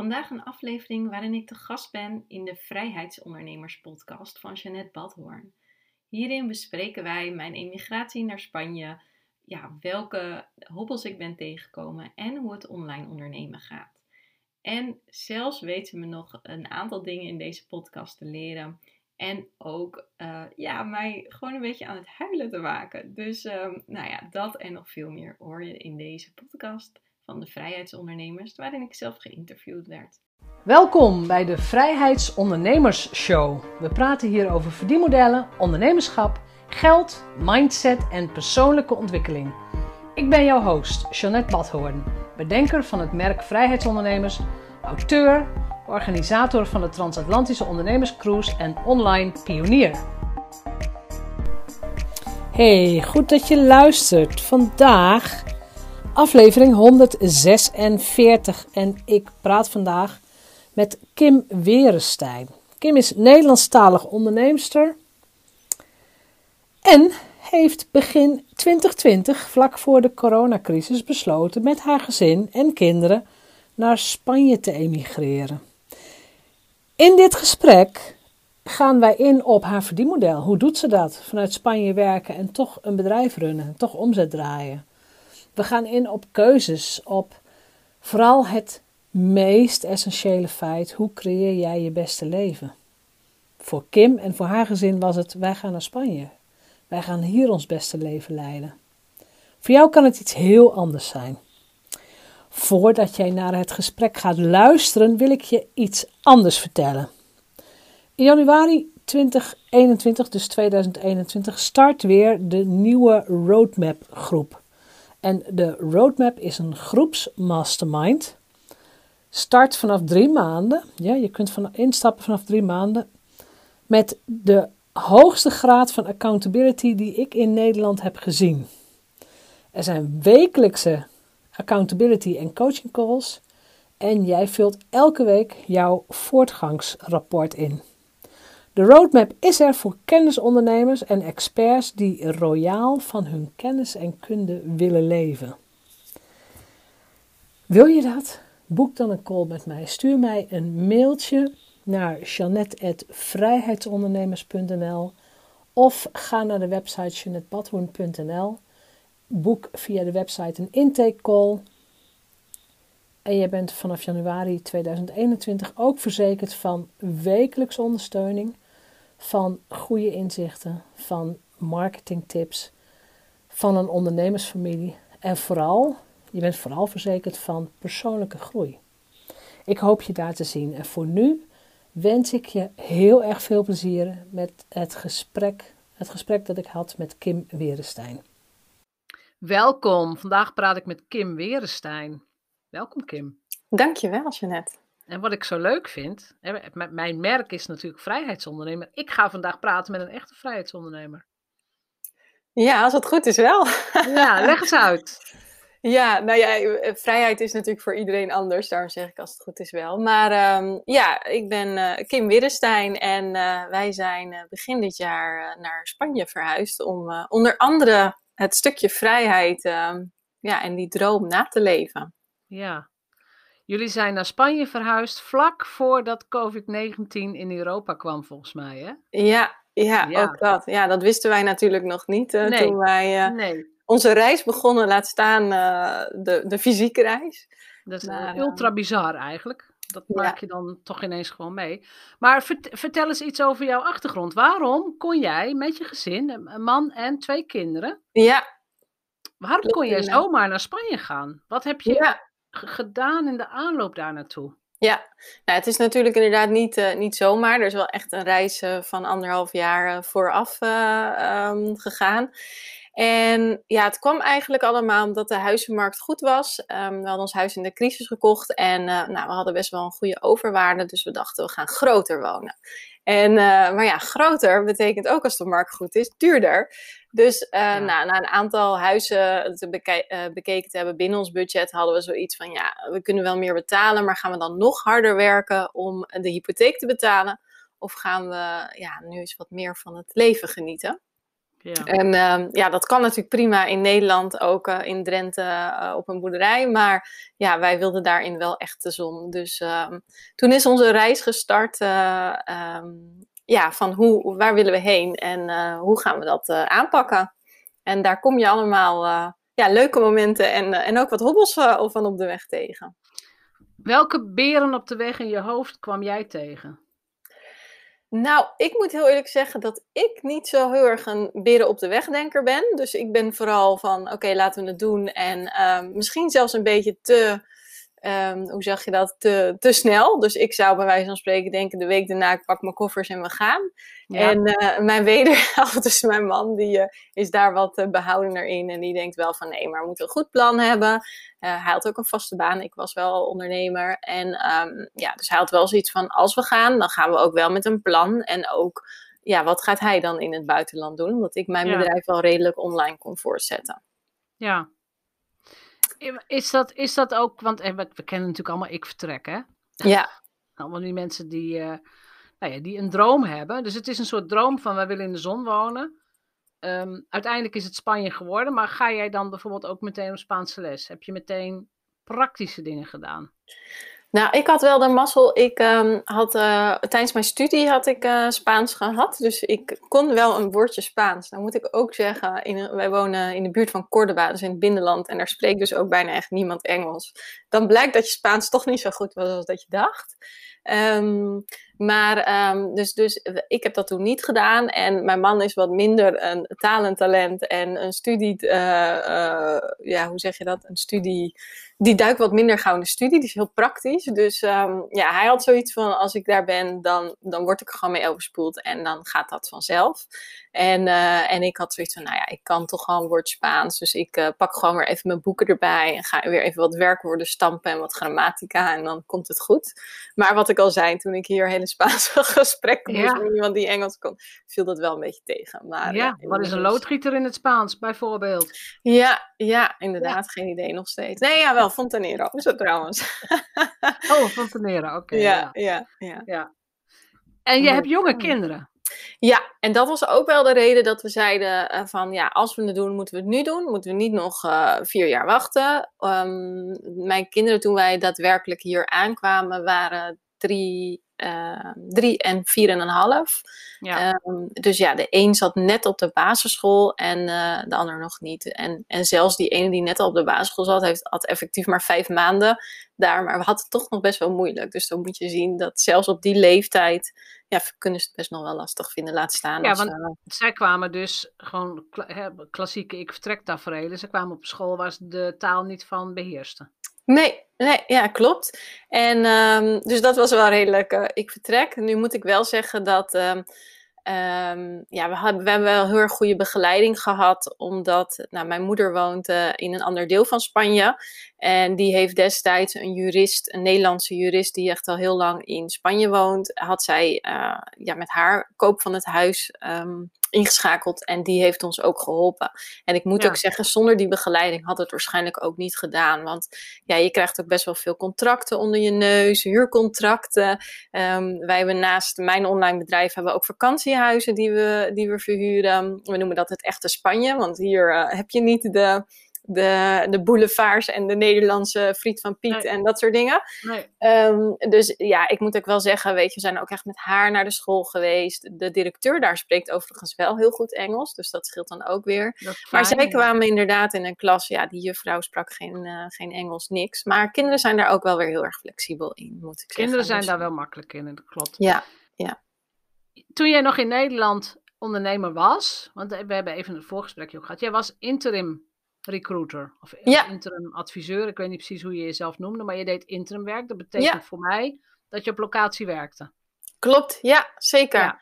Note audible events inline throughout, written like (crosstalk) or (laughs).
Vandaag een aflevering waarin ik te gast ben in de Vrijheidsondernemers podcast van Jeanette Badhoorn. Hierin bespreken wij mijn emigratie naar Spanje, ja, welke hobbels ik ben tegengekomen en hoe het online ondernemen gaat. En zelfs weet ze me nog een aantal dingen in deze podcast te leren. En ook uh, ja, mij gewoon een beetje aan het huilen te maken. Dus uh, nou ja, dat en nog veel meer hoor je in deze podcast van de Vrijheidsondernemers, waarin ik zelf geïnterviewd werd. Welkom bij de Vrijheidsondernemers Show. We praten hier over verdienmodellen, ondernemerschap, geld, mindset en persoonlijke ontwikkeling. Ik ben jouw host, Jeanette Badhoorn, bedenker van het merk Vrijheidsondernemers, auteur, organisator van de Transatlantische Ondernemerscruise en online pionier. Hey, goed dat je luistert. Vandaag aflevering 146 en ik praat vandaag met Kim Werenstein. Kim is Nederlandstalig onderneemster en heeft begin 2020, vlak voor de coronacrisis, besloten met haar gezin en kinderen naar Spanje te emigreren. In dit gesprek gaan wij in op haar verdienmodel. Hoe doet ze dat? Vanuit Spanje werken en toch een bedrijf runnen, toch omzet draaien. We gaan in op keuzes, op vooral het meest essentiële feit: hoe creëer jij je beste leven? Voor Kim en voor haar gezin was het: wij gaan naar Spanje. Wij gaan hier ons beste leven leiden. Voor jou kan het iets heel anders zijn. Voordat jij naar het gesprek gaat luisteren, wil ik je iets anders vertellen. In januari 2021, dus 2021, start weer de nieuwe Roadmap groep. En de Roadmap is een groepsmastermind. Start vanaf drie maanden. Ja, je kunt van, instappen vanaf drie maanden. Met de hoogste graad van accountability die ik in Nederland heb gezien. Er zijn wekelijkse accountability en coaching calls. En jij vult elke week jouw voortgangsrapport in. De roadmap is er voor kennisondernemers en experts die royaal van hun kennis en kunde willen leven. Wil je dat? Boek dan een call met mij. Stuur mij een mailtje naar janet.vrijheidsondernemers.nl of ga naar de website janettebadhoorn.nl. Boek via de website een intake call. En je bent vanaf januari 2021 ook verzekerd van wekelijkse ondersteuning van goede inzichten, van marketingtips, van een ondernemersfamilie en vooral, je bent vooral verzekerd van persoonlijke groei. Ik hoop je daar te zien en voor nu wens ik je heel erg veel plezier met het gesprek, het gesprek dat ik had met Kim Werenstein. Welkom, vandaag praat ik met Kim Werenstein. Welkom Kim. Dankjewel Jeanette. En wat ik zo leuk vind, mijn merk is natuurlijk vrijheidsondernemer. Ik ga vandaag praten met een echte vrijheidsondernemer. Ja, als het goed is wel. Ja, leg eens uit. (laughs) Ja, nou ja, eh, vrijheid is natuurlijk voor iedereen anders. Daarom zeg ik als het goed is wel. Maar ehm, ja, ik ben uh, Kim Wirrestein en uh, wij zijn begin dit jaar naar Spanje verhuisd om onder andere het stukje vrijheid ehm, ja, en die droom na te leven. Ja, Jullie zijn naar Spanje verhuisd vlak voordat COVID-19 in Europa kwam, volgens mij, hè? Ja, ja, ook dat. Ja, dat wisten wij natuurlijk nog niet uh, nee. toen wij uh, nee. onze reis begonnen, laat staan uh, de, de fysieke reis. Dat is maar, ultra bizar eigenlijk. Dat maak je dan toch ineens gewoon mee. Maar vertel eens iets over jouw achtergrond. Waarom kon jij met je gezin, een man en twee kinderen... Ja. Waarom kon jij zomaar naar Spanje gaan? Wat heb je... Ja gedaan in de aanloop daar naartoe? Ja, nou, het is natuurlijk inderdaad niet, uh, niet zomaar. Er is wel echt een reis uh, van anderhalf jaar uh, vooraf ehm, gegaan. En ja, het kwam eigenlijk allemaal omdat de huizenmarkt goed was. Um, we hadden ons huis in de crisis gekocht en nou, we hadden best wel een goede overwaarde. Dus we dachten, we gaan groter wonen. En, uh, maar ja, groter betekent ook als de markt goed is, duurder. Dus uh, ja. nou, na een aantal huizen te beke bekeken te hebben binnen ons budget, hadden we zoiets van, ja, we kunnen wel meer betalen, maar gaan we dan nog harder werken om de hypotheek te betalen? Of gaan we ja, nu eens wat meer van het leven genieten? Ja. En uh, ja, dat kan natuurlijk prima in Nederland, ook uh, in Drenthe uh, op een boerderij. Maar ja, wij wilden daarin wel echt de zon. Dus uh, toen is onze reis gestart um, ja, van hoe, waar willen we heen en hoe gaan we dat aanpakken. En daar kom je allemaal ja, leuke momenten en, en ook wat hobbels van op de weg tegen. Welke beren op de weg in je hoofd kwam jij tegen? Nou, ik moet heel eerlijk zeggen dat ik niet zo heel erg een beren op de wegdenker ben. Dus ik ben vooral van, oké, laten we het doen. En uh, misschien zelfs een beetje te, um, hoe zeg je dat, te, te snel. Dus ik zou bij wijze van spreken denken, de week daarna, ik pak mijn koffers en we gaan. Ja. En uh, mijn (laughs) wederhelft, dus mijn man, die uh, is daar wat uh, behoudener in. En die denkt wel van, nee, maar we moeten een goed plan hebben. hij had ook een vaste baan, ik was wel ondernemer. En um, ja, dus hij had wel zoiets van, als we gaan, dan gaan we ook wel met een plan. En ook, ja, wat gaat hij dan in het buitenland doen? Omdat ik mijn ja. bedrijf wel redelijk online kon voortzetten. Ja, is dat, is dat ook, want we, we kennen natuurlijk allemaal ik vertrek, hè? Ja. (laughs) Allemaal die mensen die, uh, nou ja, die een droom hebben. Dus het is een soort droom van wij willen in de zon wonen. Um, uiteindelijk is het Spanje geworden, maar ga jij dan bijvoorbeeld ook meteen op Spaanse les? Heb je meteen praktische dingen gedaan? Nou, ik had wel de mazzel. Ik um, had uh, tijdens mijn studie had ik uh, Spaans gehad. Dus ik kon wel een woordje Spaans. Nou moet ik ook zeggen, in, wij wonen in de buurt van Córdoba, dus in het binnenland. En daar spreekt dus ook bijna echt niemand Engels. Dan blijkt dat je Spaans toch niet zo goed was als dat je dacht. Um, maar um, dus, dus ik heb dat toen niet gedaan. En mijn man is wat minder een talentalent en een studie, uh, ja, hoe zeg je dat? Een studie die duikt wat minder gauw in de studie. Die is heel praktisch. Dus um, ja, hij had zoiets van: als ik daar ben, dan, dan word ik er gewoon mee overspoeld en dan gaat dat vanzelf. En, uh, en ik had zoiets van: nou ja, ik kan toch gewoon woord Spaans. Dus ik uh, pak gewoon weer even mijn boeken erbij en ga weer even wat werkwoorden stampen en wat grammatica en dan komt het goed. Maar wat ik al zei, toen ik hier hele Spaanse (laughs) gesprekken moest ja. met iemand die Engels kon, viel dat wel een beetje tegen. Maar, ja, uh, wat is een loodgieter in het Spaans bijvoorbeeld? Ja, ja inderdaad, ja. geen idee nog steeds. Nee, ja, wel Fontanero is trouwens. (laughs) oh, Fontanero, oké. Okay, ja, ja, ja, ja. En je hebt jonge kinderen. Ja, en dat was ook wel de reden dat we zeiden uh, van ja, als we het doen, moeten we het nu doen. Moeten we niet nog uh, vier jaar wachten. Um, mijn kinderen toen wij daadwerkelijk hier aankwamen waren drie, drie en vier en een half. Ja. Um, dus ja, de een zat net op de basisschool en uh, de ander nog niet. En, en zelfs die ene die net al op de basisschool zat, heeft, had effectief maar vijf maanden daar. Maar we hadden het toch nog best wel moeilijk. Dus dan moet je zien dat zelfs op die leeftijd, ja, kunnen ze het best nog wel lastig vinden. Laat staan. Ja, want uh, zij kwamen dus gewoon klassieke ik vertrek tafereelen. Ze kwamen op school waar ze de taal niet van beheersten. Nee, nee, ja, klopt. En um, dus dat was wel redelijk. Uh, ik vertrek. Nu moet ik wel zeggen dat. Um, um, ja, we, hebben, we hebben wel heel erg goede begeleiding gehad, omdat nou, mijn moeder woont uh, in een ander deel van Spanje. En die heeft destijds een jurist, een Nederlandse jurist, die echt al heel lang in Spanje woont. Had zij uh, ja, met haar koop van het huis ingeschakeld en die heeft ons ook geholpen. En ik moet ja. ook zeggen, zonder die begeleiding had het waarschijnlijk ook niet gedaan. Want ja, je krijgt ook best wel veel contracten onder je neus, huurcontracten. Um, wij hebben naast mijn online bedrijf hebben we ook vakantiehuizen die we, die we verhuren. We noemen dat het echte Spanje, want hier uh, heb je niet de de, de boulevards en de Nederlandse friet van Piet nee. en dat soort dingen. Nee. Um, dus ja, ik moet ook wel zeggen, weet je, we zijn ook echt met haar naar de school geweest. De directeur daar spreekt overigens wel heel goed Engels, dus dat scheelt dan ook weer. Maar zij kwamen inderdaad in een klas, ja, die juffrouw sprak geen, uh, geen Engels, niks. Maar kinderen zijn daar ook wel weer heel erg flexibel in, moet ik kinderen zeggen. Kinderen zijn dus, daar wel makkelijk in, dat klopt. Ja, ja. Toen jij nog in Nederland ondernemer was, want we hebben even een voorgesprekje ook gehad. Jij was interim recruiter of ja. interim adviseur. Ik weet niet precies hoe je jezelf noemde, maar je deed interim werk. Dat betekent ja. voor mij dat je op locatie werkte. Klopt, ja, zeker. Ja.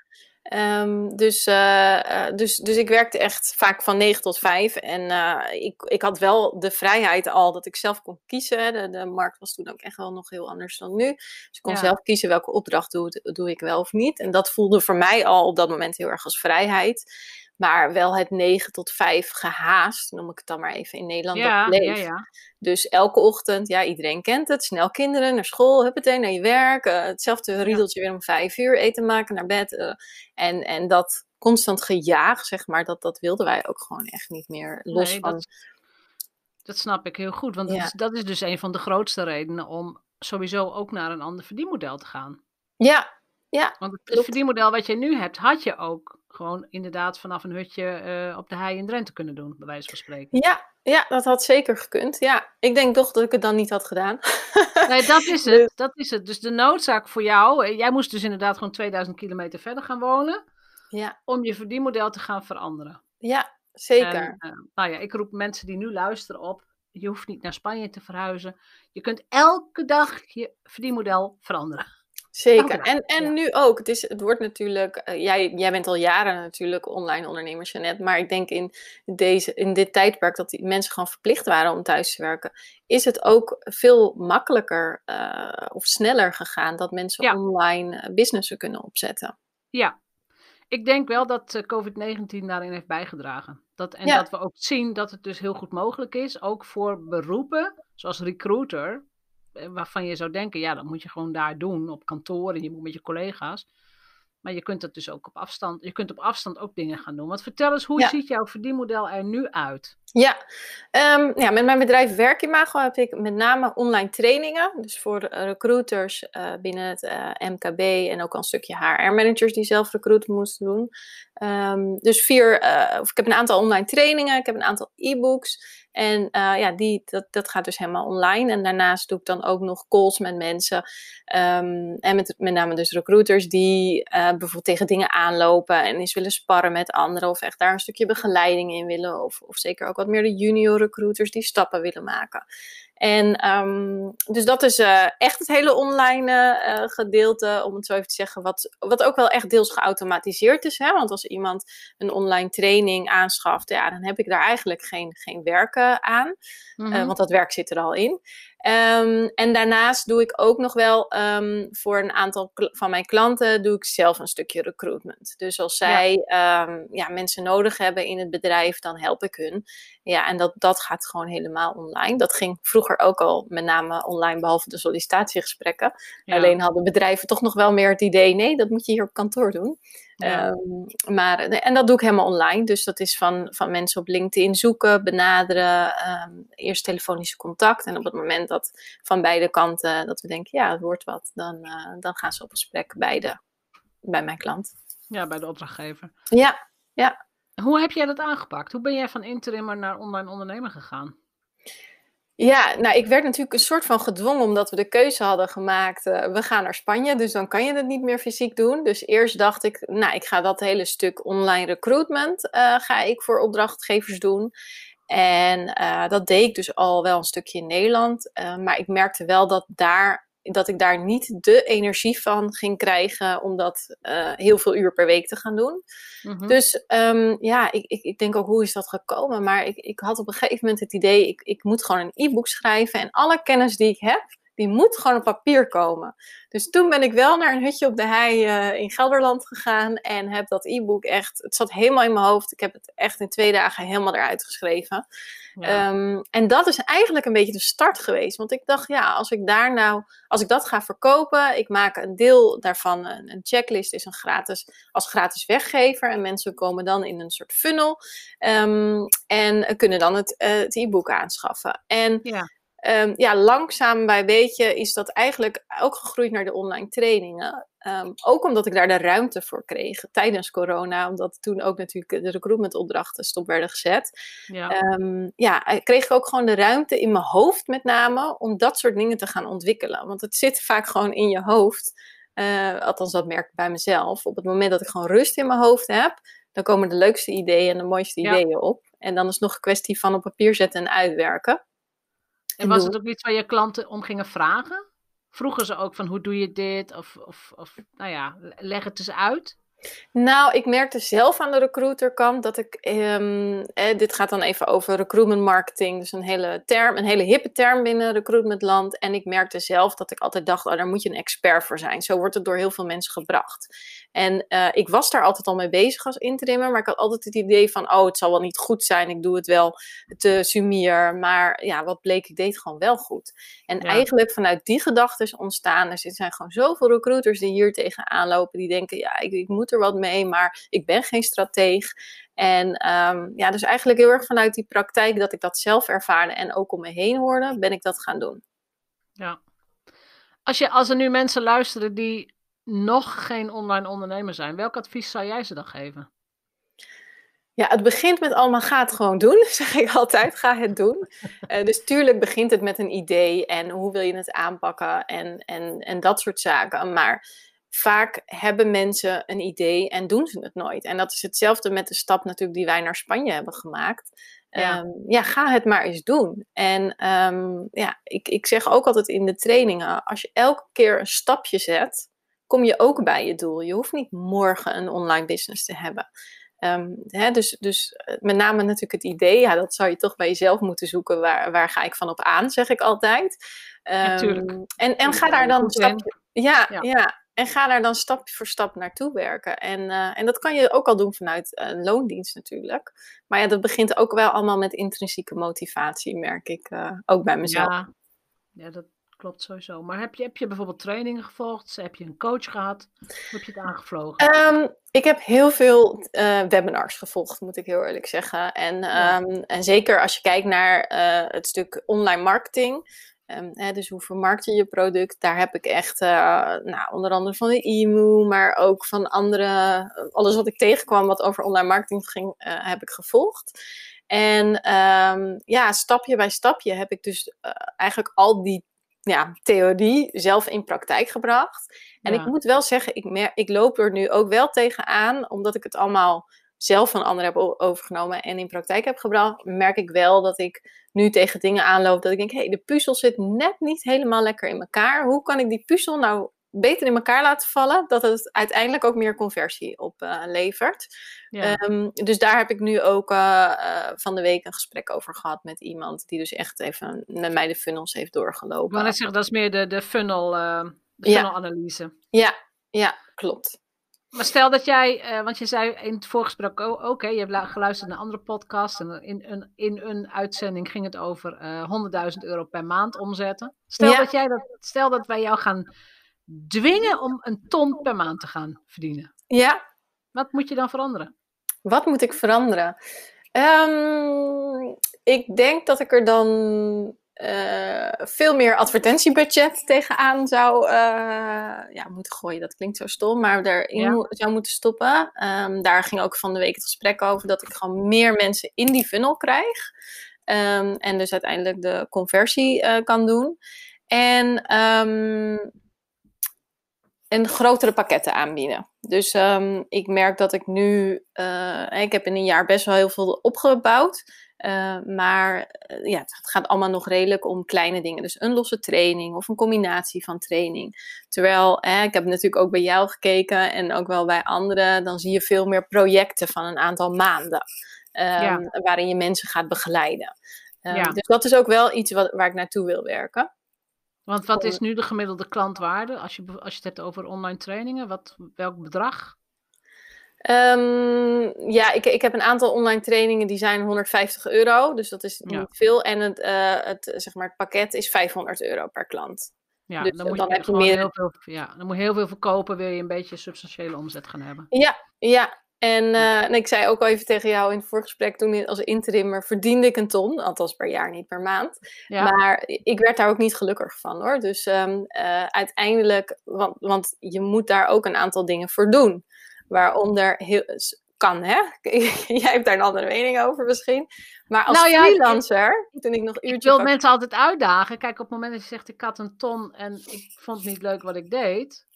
Ehm, dus, uh, dus, dus ik werkte echt vaak van 9 tot 5. En uh, ik, ik had wel de vrijheid al dat ik zelf kon kiezen. De, de markt was toen ook echt wel nog heel anders dan nu. Dus ik kon ja. zelf kiezen welke opdracht doe, doe ik wel of niet. En dat voelde voor mij al op dat moment heel erg als vrijheid. Maar wel het 9 tot 5 gehaast, noem ik het dan maar even in Nederland. Ja, dat bleef. ja, ja. Dus elke ochtend, ja, iedereen kent het. Snel kinderen naar school, huppatee, naar je werk. Uh, hetzelfde riedeltje weer om vijf uur, eten maken, naar bed. Uh, en, en dat constant gejaag, zeg maar, dat, dat wilden wij ook gewoon echt niet meer. Los Nee, van... dat, dat snap ik heel goed. Want dat, is, dat is dus een van de grootste redenen om sowieso ook naar een ander verdienmodel te gaan. Ja, ja, Want het Klopt. verdienmodel wat je nu hebt, had je ook gewoon inderdaad vanaf een hutje eh, op de hei in Drenthe kunnen doen, bij wijze van spreken. ja, ja, dat had zeker gekund. Ja, ik denk toch dat ik het dan niet had gedaan. (laughs) Nee, dat is het. Dat is het. Dus de noodzaak voor jou, eh, jij moest dus inderdaad gewoon 2000 kilometer verder gaan wonen Ja, om je verdienmodel te gaan veranderen. ja zeker. En, eh, nou ja, ik roep mensen die nu luisteren op, je hoeft niet naar Spanje te verhuizen. Je kunt elke dag je verdienmodel veranderen. Zeker. En, en ja. nu ook. Het, is, het wordt natuurlijk. eh, jij, jij bent al jaren natuurlijk online ondernemer, Jeanette. Maar ik denk in, deze, in dit tijdperk dat die mensen gewoon verplicht waren om thuis te werken. Is het ook veel makkelijker eh, of sneller gegaan dat mensen Ja. online eh, businessen kunnen opzetten. Ja, ik denk wel dat eh, COVID-19 daarin heeft bijgedragen. Dat, en Ja. dat we ook zien dat het dus heel goed mogelijk is, ook voor beroepen zoals recruiter, waarvan je zou denken, ja, dat moet je gewoon daar doen, op kantoor en je moet met je collega's. Maar je kunt dat dus ook op afstand, je kunt op afstand ook dingen gaan doen. Want vertel eens, hoe Ja. ziet jouw verdienmodel er nu uit? Ja, Ehm, ja, met mijn bedrijf Werkimago heb ik met name online trainingen. Dus voor eh, recruiters eh, binnen het eh, MKB en ook al een stukje HR-managers die zelf recruiten moesten doen. Ehm, dus vier, of ik heb een aantal online trainingen, ik heb een aantal e-books. En eh, ja, die, dat, dat gaat dus helemaal online. En daarnaast doe ik dan ook nog calls met mensen. ehm, en met, met name dus recruiters die eh, bijvoorbeeld tegen dingen aanlopen en eens willen sparren met anderen. Of echt daar een stukje begeleiding in willen. Of, of zeker ook wat meer de junior recruiters die stappen willen maken. En ehm, dus dat is eh, echt het hele online eh, gedeelte, om het zo even te zeggen, wat, wat ook wel echt deels geautomatiseerd is. Hè? Want als iemand een online training aanschaft, ja, dan heb ik daar eigenlijk geen, geen werken aan. Mhm. Eh, want dat werk zit er al in. Ehm, en daarnaast doe ik ook nog wel ehm, voor een aantal van mijn klanten doe ik zelf een stukje recruitment. Dus als zij ja. ja, mensen nodig hebben in het bedrijf, dan help ik hun. Ja, en dat, dat gaat gewoon helemaal online. Dat ging vroeger ook al met name online, behalve de sollicitatiegesprekken. Ja. Alleen hadden bedrijven toch nog wel meer het idee, nee, dat moet je hier op kantoor doen. Ja. Ehm, maar, en dat doe ik helemaal online. Dus dat is van, van mensen op LinkedIn zoeken, benaderen, ehm, eerst telefonische contact. En op het moment dat van beide kanten dat we denken, ja, het wordt wat, dan, eh, dan gaan ze op gesprek bij, de, bij mijn klant. ja, bij de opdrachtgever. Ja, ja. Hoe heb jij dat aangepakt? Hoe ben jij van interimmer naar online ondernemer gegaan? Ja, nou, ik werd natuurlijk een soort van gedwongen omdat we de keuze hadden gemaakt. eh, we gaan naar Spanje, dus dan kan je het niet meer fysiek doen. Dus eerst dacht ik, nou, ik ga dat hele stuk online recruitment eh, ga ik voor opdrachtgevers doen. En eh, dat deed ik dus al wel een stukje in Nederland. maar ik merkte wel dat, daar, dat ik daar niet de energie van ging krijgen om dat eh, heel veel uur per week te gaan doen. Mhm. Dus ehm, ja, ik, ik, ik denk ook hoe is dat gekomen. Maar ik, ik had op een gegeven moment het idee, ik, ik moet gewoon een e-book schrijven. En alle kennis die ik heb, die moet gewoon op papier komen. Dus toen ben ik wel naar een hutje op de hei eh, in Gelderland gegaan. En heb dat e-book echt, het zat helemaal in mijn hoofd. Ik heb het echt in twee dagen helemaal eruit geschreven. Ja. Ehm, en dat is eigenlijk een beetje de start geweest. Want ik dacht, ja, als ik daar nou, als ik dat ga verkopen, ik maak een deel daarvan, een, een checklist is een gratis, als gratis weggever. En mensen komen dan in een soort funnel ehm, en kunnen dan het, eh, het e-book aanschaffen. En Ja. Ehm, ja, langzaam bij beetje is dat eigenlijk ook gegroeid naar de online trainingen. Ehm, ook omdat ik daar de ruimte voor kreeg tijdens corona, omdat toen ook natuurlijk de recruitmentopdrachten stop werden gezet. ja. Ehm, ja, eh, kreeg ik ook gewoon de ruimte in mijn hoofd met name om dat soort dingen te gaan ontwikkelen. Want het zit vaak gewoon in je hoofd. Eh, althans, dat merk ik bij mezelf. Op het moment dat ik gewoon rust in mijn hoofd heb, dan komen de leukste ideeën en de mooiste Ja. ideeën op. En dan is het nog een kwestie van op papier zetten en uitwerken. En was het ook iets waar je klanten om gingen vragen? Vroegen ze ook van hoe doe je dit? Of, of, of nou ja, leg het eens uit. Nou, ik merkte zelf aan de recruiterkant dat ik. ehm, eh, dit gaat dan even over recruitment marketing. Dus een hele term, een hele hippe term binnen recruitmentland. En ik merkte zelf dat ik altijd dacht: oh, daar moet je een expert voor zijn. Zo wordt het door heel veel mensen gebracht. En eh, ik was daar altijd al mee bezig als interimmer. Maar ik had altijd het idee van: oh, het zal wel niet goed zijn. Ik doe het wel te sumier. Maar ja, wat bleek, ik deed gewoon wel goed. En Ja. eigenlijk vanuit die gedachten is ontstaan. Er zijn gewoon zoveel recruiters die hier tegenaan lopen. Die denken: ja, ik, ik moet er wat mee, maar ik ben geen strateeg. En ehm, ja, dus eigenlijk heel erg vanuit die praktijk dat ik dat zelf ervaarde en ook om me heen hoorde, ben ik dat gaan doen. Ja. Als, je, als er nu mensen luisteren die nog geen online ondernemer zijn, welk advies zou jij ze dan geven? Ja, het begint met allemaal ga het gewoon doen, (laughs) zeg ik altijd. Ga het doen. (laughs) Eh, dus tuurlijk begint het met een idee en hoe wil je het aanpakken en, en, en dat soort zaken. Maar vaak hebben mensen een idee en doen ze het nooit. En dat is hetzelfde met de stap natuurlijk die wij naar Spanje hebben gemaakt. Ja. Ja, ja ga het maar eens doen. En ehm, ja, ik, ik zeg ook altijd in de trainingen, als je elke keer een stapje zet, kom je ook bij je doel. Je hoeft niet morgen een online business te hebben. Ehm, hè, dus, dus eh, met name natuurlijk het idee, ja, dat zou je toch bij jezelf moeten zoeken. Waar, waar ga ik van op aan, zeg ik altijd. Tuurlijk. en, en ga daar dan ja, Ja. ja. en ga daar dan stap voor stap naartoe werken. En, eh, en dat kan je ook al doen vanuit een loondienst natuurlijk. Maar ja, dat begint ook wel allemaal met intrinsieke motivatie, merk ik eh, ook bij mezelf. Ja, ja, dat klopt sowieso. Maar heb je, heb je bijvoorbeeld trainingen gevolgd? Heb je een coach gehad? Of heb je het aangevlogen? Ehm, ik heb heel veel eh, webinars gevolgd, moet ik heel eerlijk zeggen. En, Ja. ehm, en zeker als je kijkt naar eh, het stuk online marketing. ehm, hè, dus hoe vermarkt je je product? Daar heb ik echt, eh, nou, onder andere van de e-mail, maar ook van andere, alles wat ik tegenkwam wat over online marketing ging, heb ik gevolgd. En ja, stapje bij stapje heb ik dus eigenlijk al die ja, theorie zelf in praktijk gebracht. En Ja. ik moet wel zeggen, ik, mer- ik loop er nu ook wel tegenaan, omdat ik het allemaal zelf van anderen heb overgenomen en in praktijk heb gebracht, merk ik wel dat ik nu tegen dingen aanloop dat ik denk, hé, hey, de puzzel zit net niet helemaal lekker in elkaar. Hoe kan ik die puzzel nou beter in elkaar laten vallen, dat het uiteindelijk ook meer conversie oplevert? ja. Ehm, dus daar heb ik nu ook eh, eh, van de week een gesprek over gehad met iemand die dus echt even met mij de funnels heeft doorgelopen. net zeggen, dat is meer de, de funnel, eh de Ja. funnelanalyse. Ja, ja, klopt. Maar stel dat jij, eh, want je zei in het voorgesprek ook, oké, je hebt geluisterd naar andere podcasts en in een, in een uitzending ging het over eh 100.000 euro per maand omzetten. Stel, Ja. dat jij dat, stel dat wij jou gaan dwingen om een ton per maand te gaan verdienen. Ja, Wat moet je dan veranderen? Wat moet ik veranderen? Ehm, ik denk dat ik er dan eh, veel meer advertentiebudget tegenaan zou eh, ja, moeten gooien. Dat klinkt zo stom, maar Ja. mo- zou moeten stoppen. Ehm, daar ging ook van de week het gesprek over dat ik gewoon meer mensen in die funnel krijg. Ehm, en dus uiteindelijk de conversie eh, kan doen. En en grotere pakketten aanbieden. Dus ehm, ik merk dat ik nu, eh, ik heb in een jaar best wel heel veel opgebouwd. eh, maar eh, ja, het gaat allemaal nog redelijk om kleine dingen. Dus een losse training of een combinatie van training. Terwijl, eh, ik heb natuurlijk ook bij jou gekeken en ook wel bij anderen. Dan zie je veel meer projecten van een aantal maanden. ehm, Ja. Waarin je mensen gaat begeleiden. Ja. Dus dat is ook wel iets wat, waar ik naartoe wil werken. Want wat is nu de gemiddelde klantwaarde als je, als je het hebt over online trainingen? Wat, welk bedrag? Ehm, ja, ik, ik heb een aantal online trainingen die zijn 150 euro, dus dat is Ja. niet veel. En het, eh, het, zeg maar, het pakket is 500 euro per klant. Ja, Dus, dan moet dan je heb je meer- heel veel, ja, dan moet je heel veel verkopen, wil je een beetje substantiële omzet gaan hebben. Ja, ja. En, eh, en ik zei ook al even tegen jou in het voorgesprek, toen ik als interimmer verdiende ik een ton, althans per jaar, niet per maand. Ja, Maar ik werd daar ook niet gelukkig van hoor. Dus ehm, eh, uiteindelijk, want, want je moet daar ook een aantal dingen voor doen. Waaronder heel, kan hè. (laughs) Jij hebt daar een andere mening over misschien. Maar als Nou ja, freelancer, toen ik nog ik uurtje wil mensen altijd uitdagen. Kijk, op het moment dat je zegt ik had een ton en ik vond het niet leuk wat ik deed.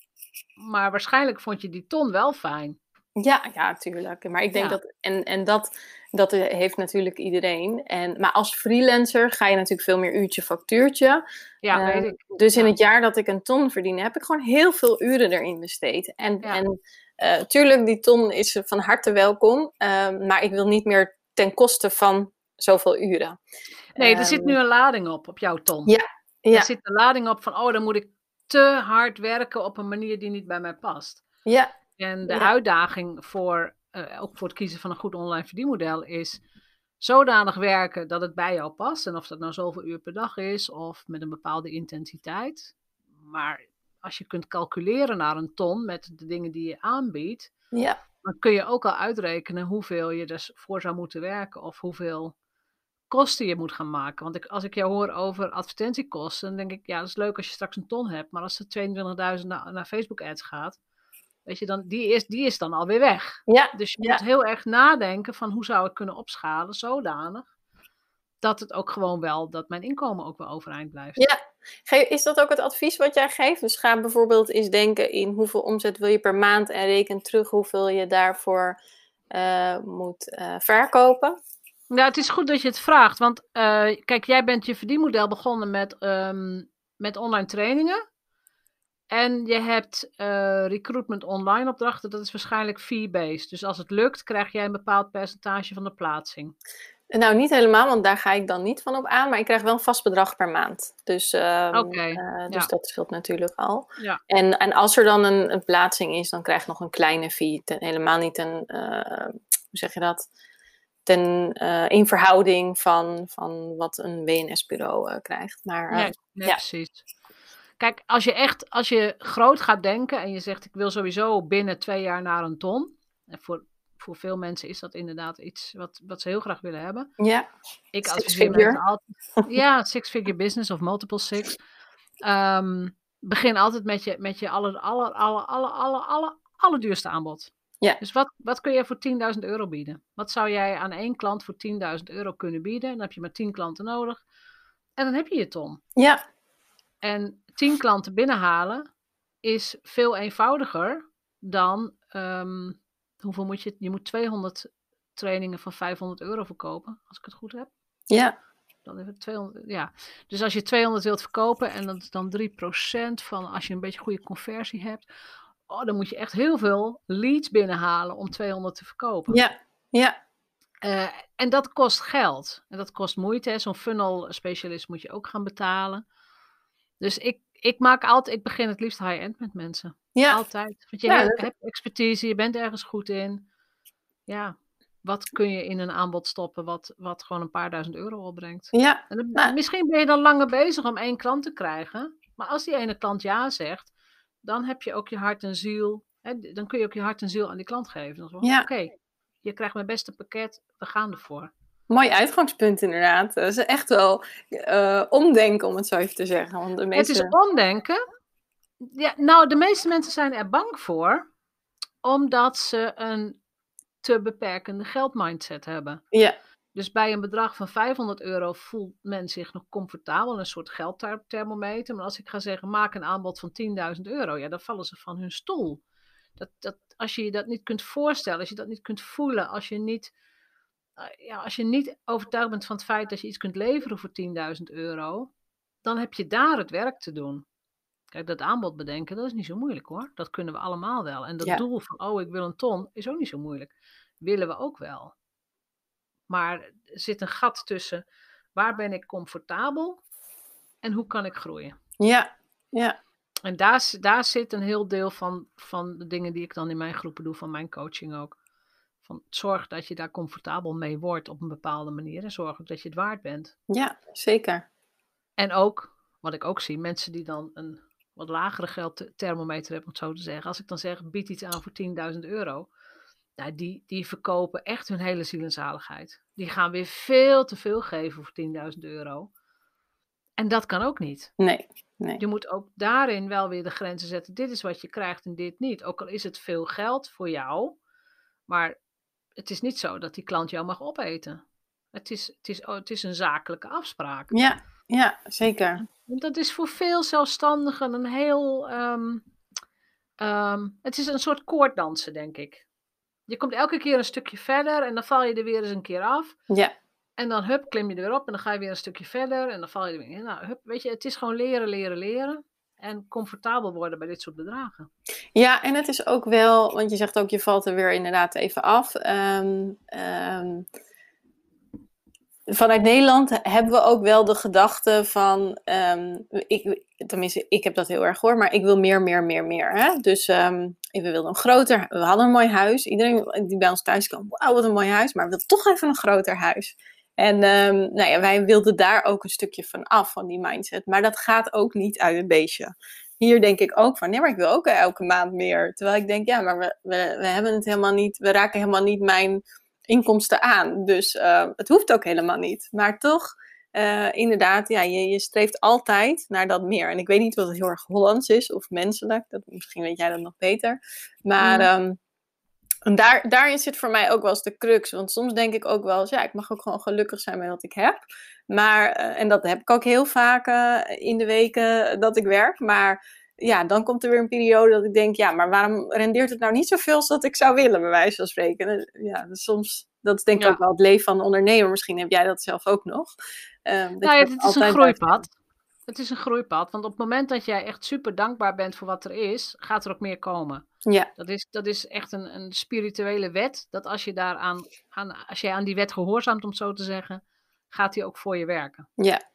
Maar waarschijnlijk vond je die ton wel fijn. Ja, ja, tuurlijk. Maar ik denk Ja. dat, en, en dat, dat heeft natuurlijk iedereen. En, maar als freelancer ga je natuurlijk veel meer uurtje factuurtje. Ja, Eh, weet ik. Dus in het jaar dat ik een ton verdiende, heb ik gewoon heel veel uren erin besteed. En, Ja. en eh, tuurlijk, die ton is van harte welkom, ehm, maar ik wil niet meer ten koste van zoveel uren. Nee, er zit Ehm, nu een lading op, op jouw ton. Ja, ja. Er zit een lading op van, oh, dan moet ik te hard werken op een manier die niet bij mij past. Ja, En de Ja. uitdaging voor, eh, ook voor het kiezen van een goed online verdienmodel is zodanig werken dat het bij jou past. En of dat nou zoveel uur per dag is of met een bepaalde intensiteit. Maar als je kunt calculeren naar een ton met de dingen die je aanbiedt, ja, dan kun je ook al uitrekenen hoeveel je dus voor zou moeten werken of hoeveel kosten je moet gaan maken. Want ik, als ik jou hoor over advertentiekosten, dan denk ik, ja, dat is leuk als je straks een ton hebt, maar als er 22.000 naar, naar Facebook ads gaat, weet je, dan, die, is, die is dan alweer weg. ja, Dus je Ja. moet heel erg nadenken van hoe zou ik kunnen opschalen zodanig dat het ook gewoon wel, dat mijn inkomen ook wel overeind blijft. Ja. Is dat ook het advies wat jij geeft? Dus ga bijvoorbeeld eens denken in hoeveel omzet wil je per maand en reken terug hoeveel je daarvoor eh, moet eh, verkopen. Ja, het is goed dat je het vraagt. Want eh, kijk, jij bent je verdienmodel begonnen met, ehm, met online trainingen. En je hebt eh, recruitment online opdrachten. Dat is waarschijnlijk fee-based. Dus als het lukt, krijg jij een bepaald percentage van de plaatsing. Nou, niet helemaal, want daar ga ik dan niet van op aan, maar ik krijg wel een vast bedrag per maand. Dus, ehm, eh, dus ja. dat scheelt natuurlijk al. Ja. En, en als er dan een, een plaatsing is, dan krijg je nog een kleine fee. Ten- helemaal niet een, eh, hoe zeg je dat? Ten, eh, in verhouding van, van wat een WNS-bureau eh, krijgt. Maar eh, Nee, nee ja. precies. Kijk, als je echt, als je groot gaat denken en je zegt ik wil sowieso binnen twee jaar naar een ton. En voor, voor veel mensen is dat inderdaad iets wat, wat ze heel graag willen hebben. ja, Ik Six adviseer figure. mensen altijd. Ja, six-figure business of multiple six. Ehm, begin altijd met je, met je aller, aller, aller, aller, aller, aller, allerduurste aanbod. Ja. Dus wat, wat kun je voor 10.000 euro bieden? Wat zou jij aan één klant voor 10.000 euro kunnen bieden? Dan heb je maar 10 klanten nodig. En dan heb je je ton. ja, En 10 klanten binnenhalen is veel eenvoudiger dan. ehm, hoeveel moet je? Je moet 200 trainingen van 500 euro verkopen, als ik het goed heb. ja, Dan even 200, ja. Dus als je 200 wilt verkopen en dat is dan 3% van als je een beetje goede conversie hebt. Oh, dan moet je echt heel veel leads binnenhalen om 200 te verkopen. ja, ja, Eh, en dat kost geld. En dat kost moeite. Zo'n funnel specialist moet je ook gaan betalen. Dus ik, ik maak altijd, ik begin het liefst high-end met mensen. ja. Altijd. Want je Ja, hebt, dat- expertise, je bent ergens goed in. Ja, wat kun je in een aanbod stoppen wat, wat gewoon een paar duizend euro opbrengt? ja. En dan- Nou. Misschien ben je dan langer bezig om één klant te krijgen. Maar als die ene klant ja zegt, dan heb je ook je hart en ziel. Hè, dan kun je ook je hart en ziel aan die klant geven. Dan zeg je, Ja. Oké, je krijgt mijn beste pakket, we gaan ervoor. Mooi uitgangspunt inderdaad. Dat is echt wel eh, omdenken om het zo even te zeggen. Want de meeste... Het is omdenken. Ja, nou, de meeste mensen zijn er bang voor, omdat ze een te beperkende geldmindset hebben. Ja, Dus bij een bedrag van 500 euro voelt men zich nog comfortabel, een soort geldthermometer. Maar als ik ga zeggen, maak een aanbod van 10.000 euro, ja, dan vallen ze van hun stoel. Dat, dat, als je je dat niet kunt voorstellen, als je dat niet kunt voelen, als je niet, ja, als je niet overtuigd bent van het feit dat je iets kunt leveren voor 10.000 euro, dan heb je daar het werk te doen. Kijk, dat aanbod bedenken, dat is niet zo moeilijk hoor. Dat kunnen we allemaal wel. En dat Ja. doel van, oh, ik wil een ton, is ook niet zo moeilijk. Willen we ook wel. Maar er zit een gat tussen waar ben ik comfortabel en hoe kan ik groeien. ja, ja, En daar, daar zit een heel deel van, van de dingen die ik dan in mijn groepen doe, van mijn coaching ook. Van zorg dat je daar comfortabel mee wordt op een bepaalde manier en zorg ook dat je het waard bent. ja, zeker. En ook, wat ik ook zie, mensen die dan een wat lagere geldthermometer hebben, om het zo te zeggen. Als ik dan zeg, bied iets aan voor 10.000 euro. Nou, die, die verkopen echt hun hele ziel en zaligheid. Die gaan weer veel te veel geven voor 10.000 euro. En dat kan ook niet. Nee, nee. Je moet ook daarin wel weer de grenzen zetten. Dit is wat je krijgt en dit niet. Ook al is het veel geld voor jou. Maar het is niet zo dat die klant jou mag opeten. Het is, het is, oh, het is een zakelijke afspraak. Ja, ja, zeker. Want Dat is voor veel zelfstandigen een heel. ehm, ehm, het is een soort koorddansen, denk ik. Je komt elke keer een stukje verder en dan val je er weer eens een keer af. Ja, En dan hup, klim je er weer op en dan ga je weer een stukje verder en dan val je er weer in. Nou, hup, weet je, het is gewoon leren, leren, leren. En comfortabel worden bij dit soort bedragen. Ja, en het is ook wel, want je zegt ook, je valt er weer inderdaad even af. Ehm, ehm, vanuit Nederland hebben we ook wel de gedachte van, ehm, ik, tenminste, ik heb dat heel erg hoor, maar ik wil meer, meer, meer, meer. Hè? Dus we wilden een groter, we hadden een mooi huis. Iedereen die bij ons thuis kwam, wauw, wat een mooi huis, maar we wilden toch even een groter huis. En nou ja, wij wilden daar ook een stukje van af, van die mindset. Maar dat gaat ook niet uit het beestje hier denk ik ook van, nee, maar ik wil ook elke maand meer. Terwijl ik denk, ja, maar we, we, we hebben het helemaal niet, we raken helemaal niet mijn inkomsten aan. Dus uh, het hoeft ook helemaal niet. Maar toch, uh, inderdaad, ja, je, je streeft altijd naar dat meer. En ik weet niet wat het heel erg Hollands is of menselijk. Dat, misschien weet jij dat nog beter. Maar mm. um, en daar, daarin zit voor mij ook wel eens de crux. Want soms denk ik ook wel eens, ja, ik mag ook gewoon gelukkig zijn met wat ik heb. Maar, uh, en dat heb ik ook heel vaak uh, in de weken dat ik werk. Maar ja, dan komt er weer een periode dat ik denk, ja, maar waarom rendeert het nou niet zoveel als dat ik zou willen, bij wijze van spreken? Ja, dus soms, dat is denk ik ja. ook wel het leven van een ondernemer. Misschien heb jij dat zelf ook nog. Uh, nou ja, het is een groeipad. Het is een groeipad, want op het moment dat jij echt super dankbaar bent voor wat er is, gaat er ook meer komen. Ja. Dat is, dat is echt een, een spirituele wet, dat als je, daaraan, aan, als je aan die wet gehoorzaamt, om het zo te zeggen, gaat die ook voor je werken. Ja.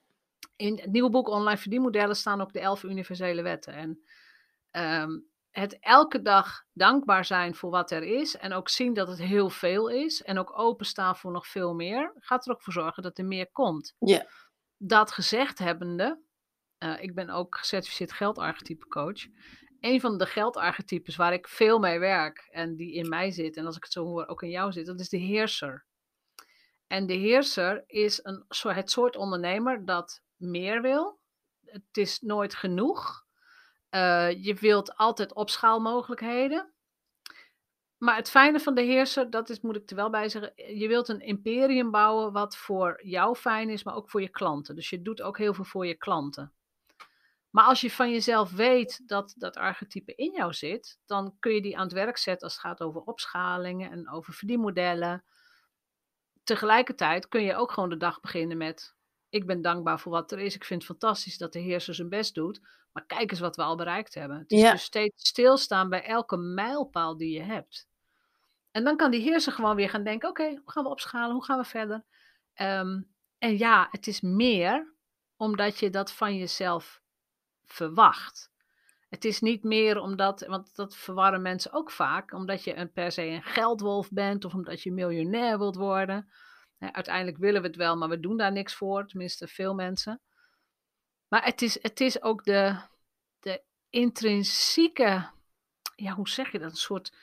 In het nieuwe boek Online Verdienmodellen staan ook de elf universele wetten. En um, het elke dag dankbaar zijn voor wat er is en ook zien dat het heel veel is en ook openstaan voor nog veel meer, gaat er ook voor zorgen dat er meer komt. Ja. Dat gezegd hebbende, uh, ik ben ook gecertificeerd geldarchetype coach. Een van de geldarchetypes waar ik veel mee werk en die in mij zit, en als ik het zo hoor ook in jou zit, dat is de heerser. En de heerser is een, het soort ondernemer dat meer wil. Het is nooit genoeg. Uh, je wilt altijd opschaalmogelijkheden. Maar het fijne van de heerser, dat is, moet ik er wel bij zeggen, je wilt een imperium bouwen wat voor jou fijn is, maar ook voor je klanten. Dus je doet ook heel veel voor je klanten. Maar als je van jezelf weet dat dat archetype in jou zit, dan kun je die aan het werk zetten als het gaat over opschalingen en over verdienmodellen. Tegelijkertijd kun je ook gewoon de dag beginnen met: Ik ben dankbaar voor wat er is. Ik vind het fantastisch dat de heerser zijn best doet. Maar kijk eens wat we al bereikt hebben. Het is Ja. dus steeds stilstaan bij elke mijlpaal die je hebt. En dan kan die heerser gewoon weer gaan denken: Oké, hoe gaan we opschalen? Hoe gaan we verder? Ehm, en ja, het is meer omdat je dat van jezelf verwacht. Het is niet meer omdat, want dat verwarren mensen ook vaak, omdat je een, per se een geldwolf bent of omdat je miljonair wilt worden. Uiteindelijk willen we het wel, maar we doen daar niks voor, tenminste veel mensen. Maar het is, het is ook de, de intrinsieke, ja, hoe zeg je dat? Een soort,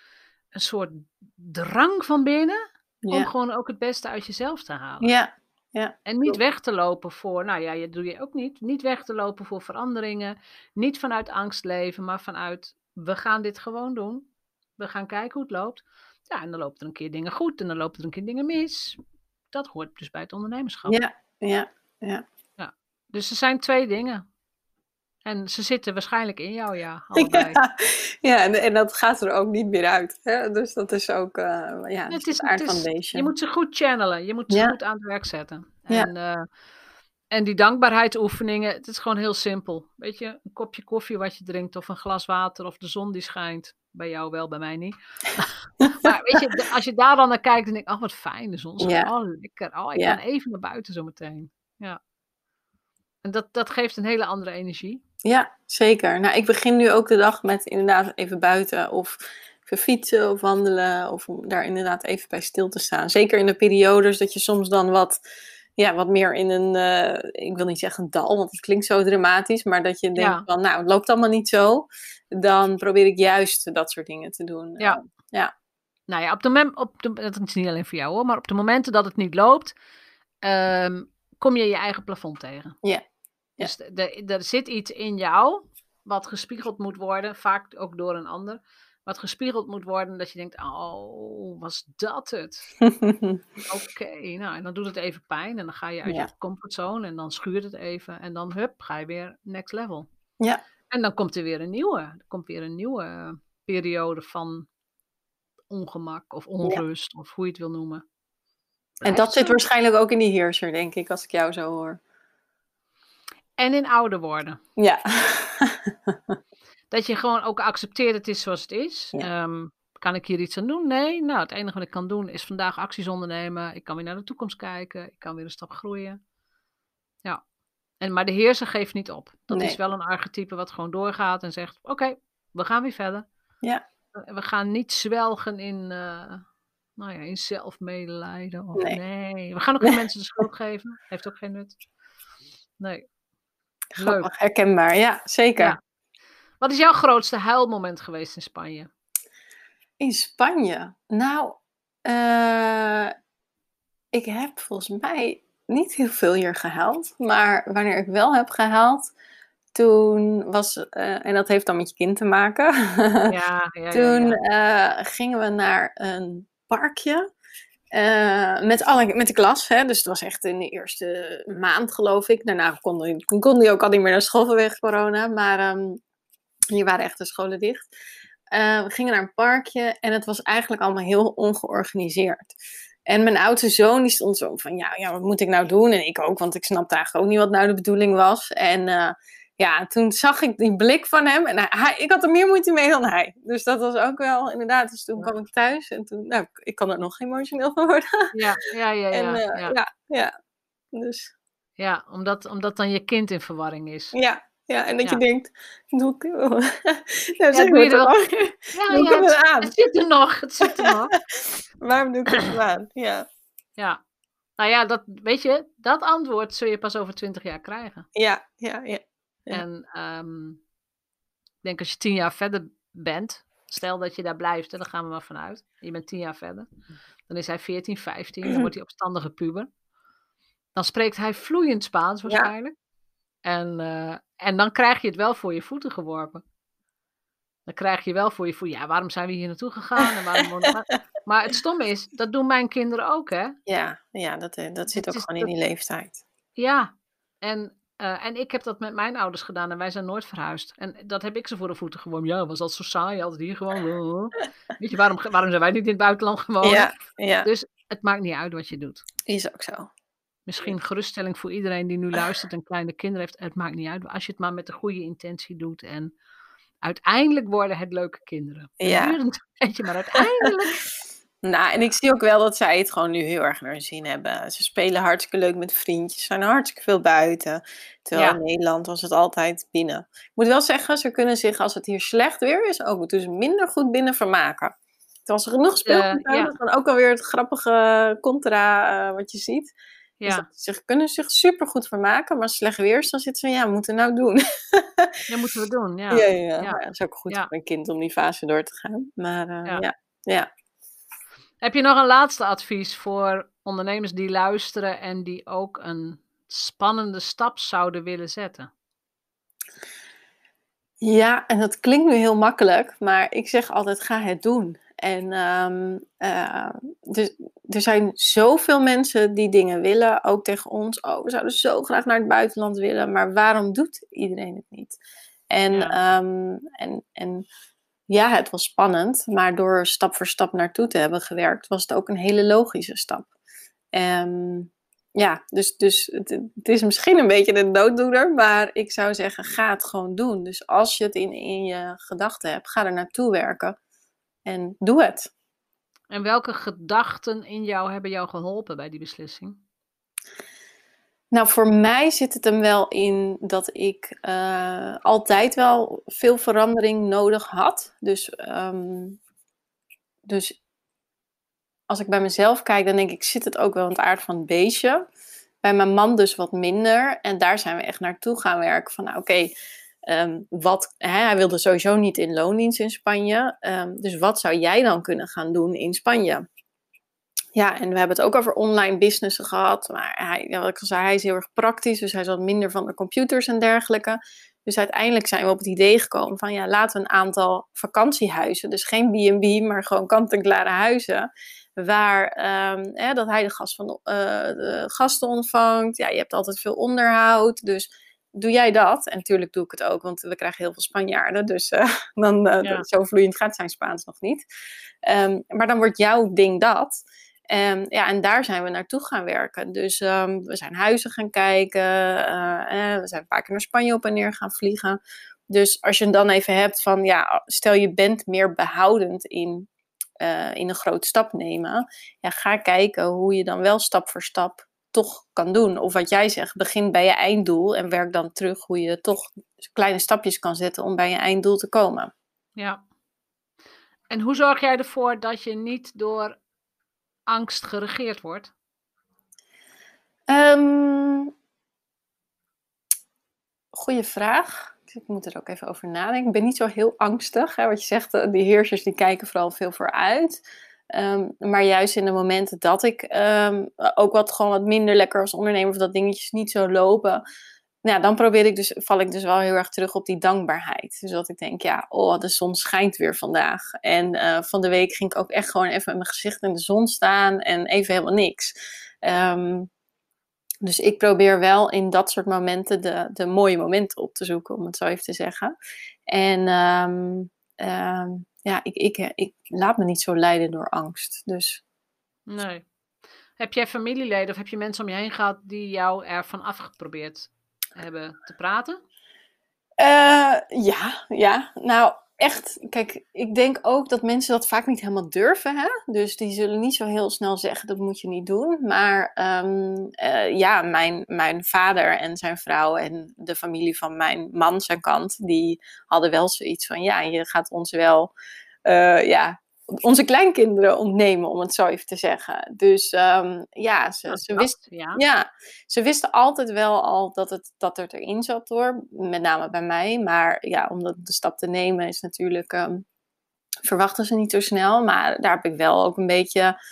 een soort drang van binnen om gewoon ook het beste uit jezelf te halen. Ja. Ja. En niet weg te lopen voor, nou ja, dat doe je ook niet. Niet weg te lopen voor veranderingen. Niet vanuit angst leven, maar vanuit, we gaan dit gewoon doen. We gaan kijken hoe het loopt. Ja, en dan lopen er een keer dingen goed en dan lopen er een keer dingen mis. Dat hoort dus bij het ondernemerschap. Ja. Ja. Ja. Dus er zijn twee dingen. En ze zitten waarschijnlijk in jou, ja, allebei. (laughs) Ja, ja en, en dat gaat er ook niet meer uit. Hè? Dus dat is ook eh, ja, Het is, aard van je moet ze goed channelen. Je moet ze Ja. goed aan het werk zetten. Ja. En, eh, en die dankbaarheidsoefeningen, het is gewoon heel simpel. Weet je, een kopje koffie wat je drinkt of een glas water of de zon die schijnt. Bij jou wel, bij mij niet. (laughs) maar weet je, als je daar dan naar kijkt, dan denk ik, oh wat fijn, de zon schijnt. Ja. Oh lekker, oh ik Ja. kan even naar buiten zometeen. Ja. En dat, dat geeft een hele andere energie. Ja, zeker. Nou, ik begin nu ook de dag met inderdaad even buiten of even fietsen of wandelen of om daar inderdaad even bij stil te staan. Zeker in de periodes dat je soms dan wat, ja, wat meer in een, eh, ik wil niet zeggen een dal, want het klinkt zo dramatisch, maar dat je denkt Ja. van, nou, het loopt allemaal niet zo. Dan probeer ik juist dat soort dingen te doen. Ja. Eh, Nou ja, op de mem- op de, dat is niet alleen voor jou hoor, maar op de momenten dat het niet loopt, ehm, kom je je eigen plafond tegen. Ja. Dus de- er zit iets in jou wat gespiegeld moet worden, vaak ook door een ander, wat gespiegeld moet worden dat je denkt, oh, was dat het? (laughs) Oké, nou en dan doet het even pijn en dan ga je uit Ja. je comfortzone en dan schuurt het even en dan hup, ga je weer next level. Ja. En dan komt er weer een nieuwe, er komt weer een nieuwe eh, periode van ongemak of onrust of hoe je het wil noemen. en dat zit waarschijnlijk ook in die heerser, denk ik, als ik jou zo hoor. En in ouder worden. Ja. Dat je gewoon ook accepteert het is zoals het is. Ja. Ehm, kan ik hier iets aan doen? Nee. Nou, het enige wat ik kan doen is vandaag acties ondernemen. Ik kan weer naar de toekomst kijken. Ik kan weer een stap groeien. Ja. En, maar de heerser geeft niet op. Dat Nee. is wel een archetype wat gewoon doorgaat en zegt: Oké, we gaan weer verder. Ja. We gaan niet zwelgen in, eh, nou ja, in zelfmedelijden. Of Nee. nee. We gaan ook geen mensen de schuld geven. Heeft ook geen nut. Nee. Grappig, herkenbaar. Ja, zeker. Ja. Wat is jouw grootste huilmoment geweest in Spanje? In Spanje. Nou, eh, ik heb volgens mij niet heel veel hier gehaald. Maar wanneer ik wel heb gehaald, toen was, eh, en dat heeft dan met je kind te maken. Ja, ja, (laughs) toen ja. eh, gingen we naar een parkje. Eh, met, alle, met de klas, hè? dus het was echt in de eerste maand geloof ik. Daarna kon die, kon die ook al niet meer naar school vanwege corona. Maar ehm, hier waren echt de scholen dicht. Eh, we gingen naar een parkje en het was eigenlijk allemaal heel ongeorganiseerd. En mijn oudste zoon die stond zo van, ja, ja, wat moet ik nou doen? En ik ook, want ik snapte eigenlijk ook niet wat nou de bedoeling was. En eh, ja, toen zag ik die blik van hem en hij, ik had er meer moeite mee dan hij. Dus dat was ook wel inderdaad. Dus toen Ja. kwam ik thuis en toen, nou, ik- kan er nog emotioneel van worden. Ja, ja, ja, (laughs) ja, en eh, ja. ja, ja. Dus Ja, omdat, omdat dan je kind in verwarring is. ja, ja, en dat Ja. je denkt, doe ik, (laughs) nou, zeg doe je er wel- ook. Ja, Doe ja, het, aan? het zit er nog, het zit er nog. (laughs) Waarom doe ik het aan? Ja, Ja. Nou ja, dat, weet je, dat antwoord zul je pas over twintig jaar krijgen. ja, ja, ja. Ja. En ehm, ik denk als je tien jaar verder bent, stel dat je daar blijft, en daar gaan we maar vanuit. Je bent tien jaar verder. Dan is hij 14, 15, dan wordt hij opstandige puber. Dan spreekt hij vloeiend Spaans waarschijnlijk. En, eh, en dan krijg je het wel voor je voeten geworpen. Dan krijg je wel voor je voeten, ja, waarom zijn we hier naartoe gegaan? En waarom (laughs) maar, het stomme is, dat doen mijn kinderen ook, hè? Ja, ja dat, eh, dat zit ook is gewoon in die leeftijd. Ja, en, eh, en ik heb dat met mijn ouders gedaan en wij zijn nooit verhuisd. En dat heb ik ze voor de voeten geworpen. Ja, was dat zo saai, altijd hier gewoon. (laughs) Weet je, waarom, waarom zijn wij niet in het buitenland gewoon? Ja, ja, Dus het maakt niet uit wat je doet. is ook zo. Misschien geruststelling voor iedereen die nu (laughs) luistert en kleine kinderen heeft. Het maakt niet uit als je het maar met de goede intentie doet. En uiteindelijk worden het leuke kinderen. Ja. Durend, weet je, maar uiteindelijk. (laughs) Nou, en ik zie ook wel dat zij het gewoon nu heel erg naar hun zin hebben. Ze spelen hartstikke leuk met vriendjes, zijn hartstikke veel buiten. Terwijl Ja. in Nederland was het altijd binnen. Ik moet wel zeggen, ze kunnen zich als het hier slecht weer is ook dus minder goed binnen vermaken. Terwijl ze genoeg speelgoed ja. hebben, dat is dan ook alweer het grappige contra eh, wat je ziet. Ja, dat ze kunnen zich super goed vermaken, maar slecht weer is, dan zitten ze ja, moeten we nou doen? (laughs) dat moeten we doen. Ja. Ja, ja, ja. ja. Ja, het is ook goed Ja. voor een kind om die fase door te gaan. Maar eh, Ja. ja. Heb je nog een laatste advies voor ondernemers die luisteren en die ook een spannende stap zouden willen zetten? Ja, en dat klinkt nu heel makkelijk, maar ik zeg altijd: ga het doen. En dus, er zijn zoveel mensen die dingen willen, ook tegen ons. Oh, we zouden zo graag naar het buitenland willen, maar waarom doet iedereen het niet? En, Ja. ehm, en, en ja, het was spannend, maar door stap voor stap naartoe te hebben gewerkt, was het ook een hele logische stap. Ehm, ja, dus, dus het, is misschien een beetje een dooddoener, maar ik zou zeggen, ga het gewoon doen. Dus als je het in, in je gedachten hebt, ga er naartoe werken en doe het. En welke gedachten in jou hebben jou geholpen bij die beslissing? Nou, voor mij zit het hem wel in dat ik eh, altijd wel veel verandering nodig had. Dus, ehm, dus als ik bij mezelf kijk, dan denk ik, zit het ook wel in het aard van het beestje. Bij mijn man dus wat minder. En daar zijn we echt naartoe gaan werken. Van nou, oké, ehm, wat, hij wilde sowieso niet in loondienst in Spanje. Ehm, dus wat zou jij dan kunnen gaan doen in Spanje? Ja, en we hebben het ook over online businessen gehad. Maar hij, ja, wat ik al zei, hij is heel erg praktisch. Dus hij wat minder van de computers en dergelijke. Dus uiteindelijk zijn we op het idee gekomen van ja, laten we een aantal vakantiehuizen, dus geen B&B, maar gewoon kant-en-klare huizen, waar ehm, hè, dat hij de, gast van, eh, de gasten ontvangt. Ja, je hebt altijd veel onderhoud, dus doe jij dat? En natuurlijk doe ik het ook, want we krijgen heel veel Spanjaarden, dus eh, (laughs) dan, eh, Ja. zo vloeiend gaat zijn Spaans nog niet. Ehm, maar dan wordt jouw ding dat. En, ja, en daar zijn we naartoe gaan werken. Dus ehm, we zijn huizen gaan kijken. eh, eh, we zijn een paar keer naar Spanje op en neer gaan vliegen. Dus als je dan even hebt van, ja, stel je bent meer behoudend in, eh, in een grote stap nemen. Ja, ga kijken hoe je dan wel stap voor stap toch kan doen. Of wat jij zegt, begin bij je einddoel en werk dan terug hoe je toch kleine stapjes kan zetten om bij je einddoel te komen. Ja. En hoe zorg jij ervoor dat je niet door angst geregeerd wordt? Ehm goeie vraag. Ik moet er ook even over nadenken. Ik ben niet zo heel angstig. Hè? Wat je zegt, eh, die heersers die kijken vooral veel vooruit. Ehm, maar juist in de momenten dat ik ehm, ook wat, gewoon wat minder lekker als ondernemer... of dat dingetjes niet zo lopen... Nou, dan probeer ik dus, val ik dus wel heel erg terug op die dankbaarheid. Dus dat ik denk, ja, oh, de zon schijnt weer vandaag. En eh, van de week ging ik ook echt gewoon even met mijn gezicht in de zon staan en even helemaal niks. Ehm, dus ik probeer wel in dat soort momenten de, de mooie momenten op te zoeken, om het zo even te zeggen. En ehm, ehm, ja, ik, ik, ik laat me niet zo leiden door angst. Dus Nee. Heb jij familieleden of heb je mensen om je heen gehad die jou ervan afgeprobeerd hebben te praten? Eh, ja, ja. Nou, echt. Kijk, ik denk ook dat mensen dat vaak niet helemaal durven. Hè? Dus die zullen niet zo heel snel zeggen: dat moet je niet doen. Maar ehm, eh, ja, mijn, mijn vader en zijn vrouw en de familie van mijn man, zijn kant, die hadden wel zoiets van: ja, je gaat ons wel. eh, ja, onze kleinkinderen ontnemen, om het zo even te zeggen. Dus ehm, ja, ze, ze dat, wist, ja. ja, ze wisten altijd wel al dat het, dat het erin zat hoor. Met name bij mij. Maar ja, om dat- de stap te nemen is natuurlijk... ehm, verwachten ze niet zo snel. Maar daar heb ik wel ook een beetje...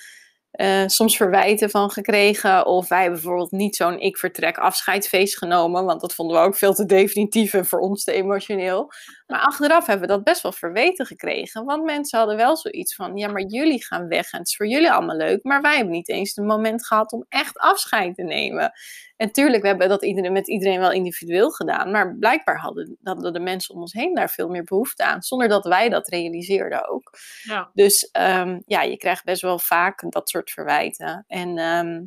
eh, soms verwijten van gekregen. Of wij hebben bijvoorbeeld niet zo'n ik vertrek afscheidsfeest genomen. Want dat vonden we ook veel te definitief en voor ons te emotioneel. Maar achteraf hebben we dat best wel verweten gekregen. Want mensen hadden wel zoiets van: ja, maar jullie gaan weg en het is voor jullie allemaal leuk. Maar wij hebben niet eens een moment gehad om echt afscheid te nemen. En tuurlijk, we hebben dat iedereen, met iedereen wel individueel gedaan. Maar blijkbaar hadden, hadden de mensen om ons heen daar veel meer behoefte aan. Zonder dat wij dat realiseerden ook. Ja. Dus ehm, ja, je krijgt best wel vaak dat soort verwijten. En ehm,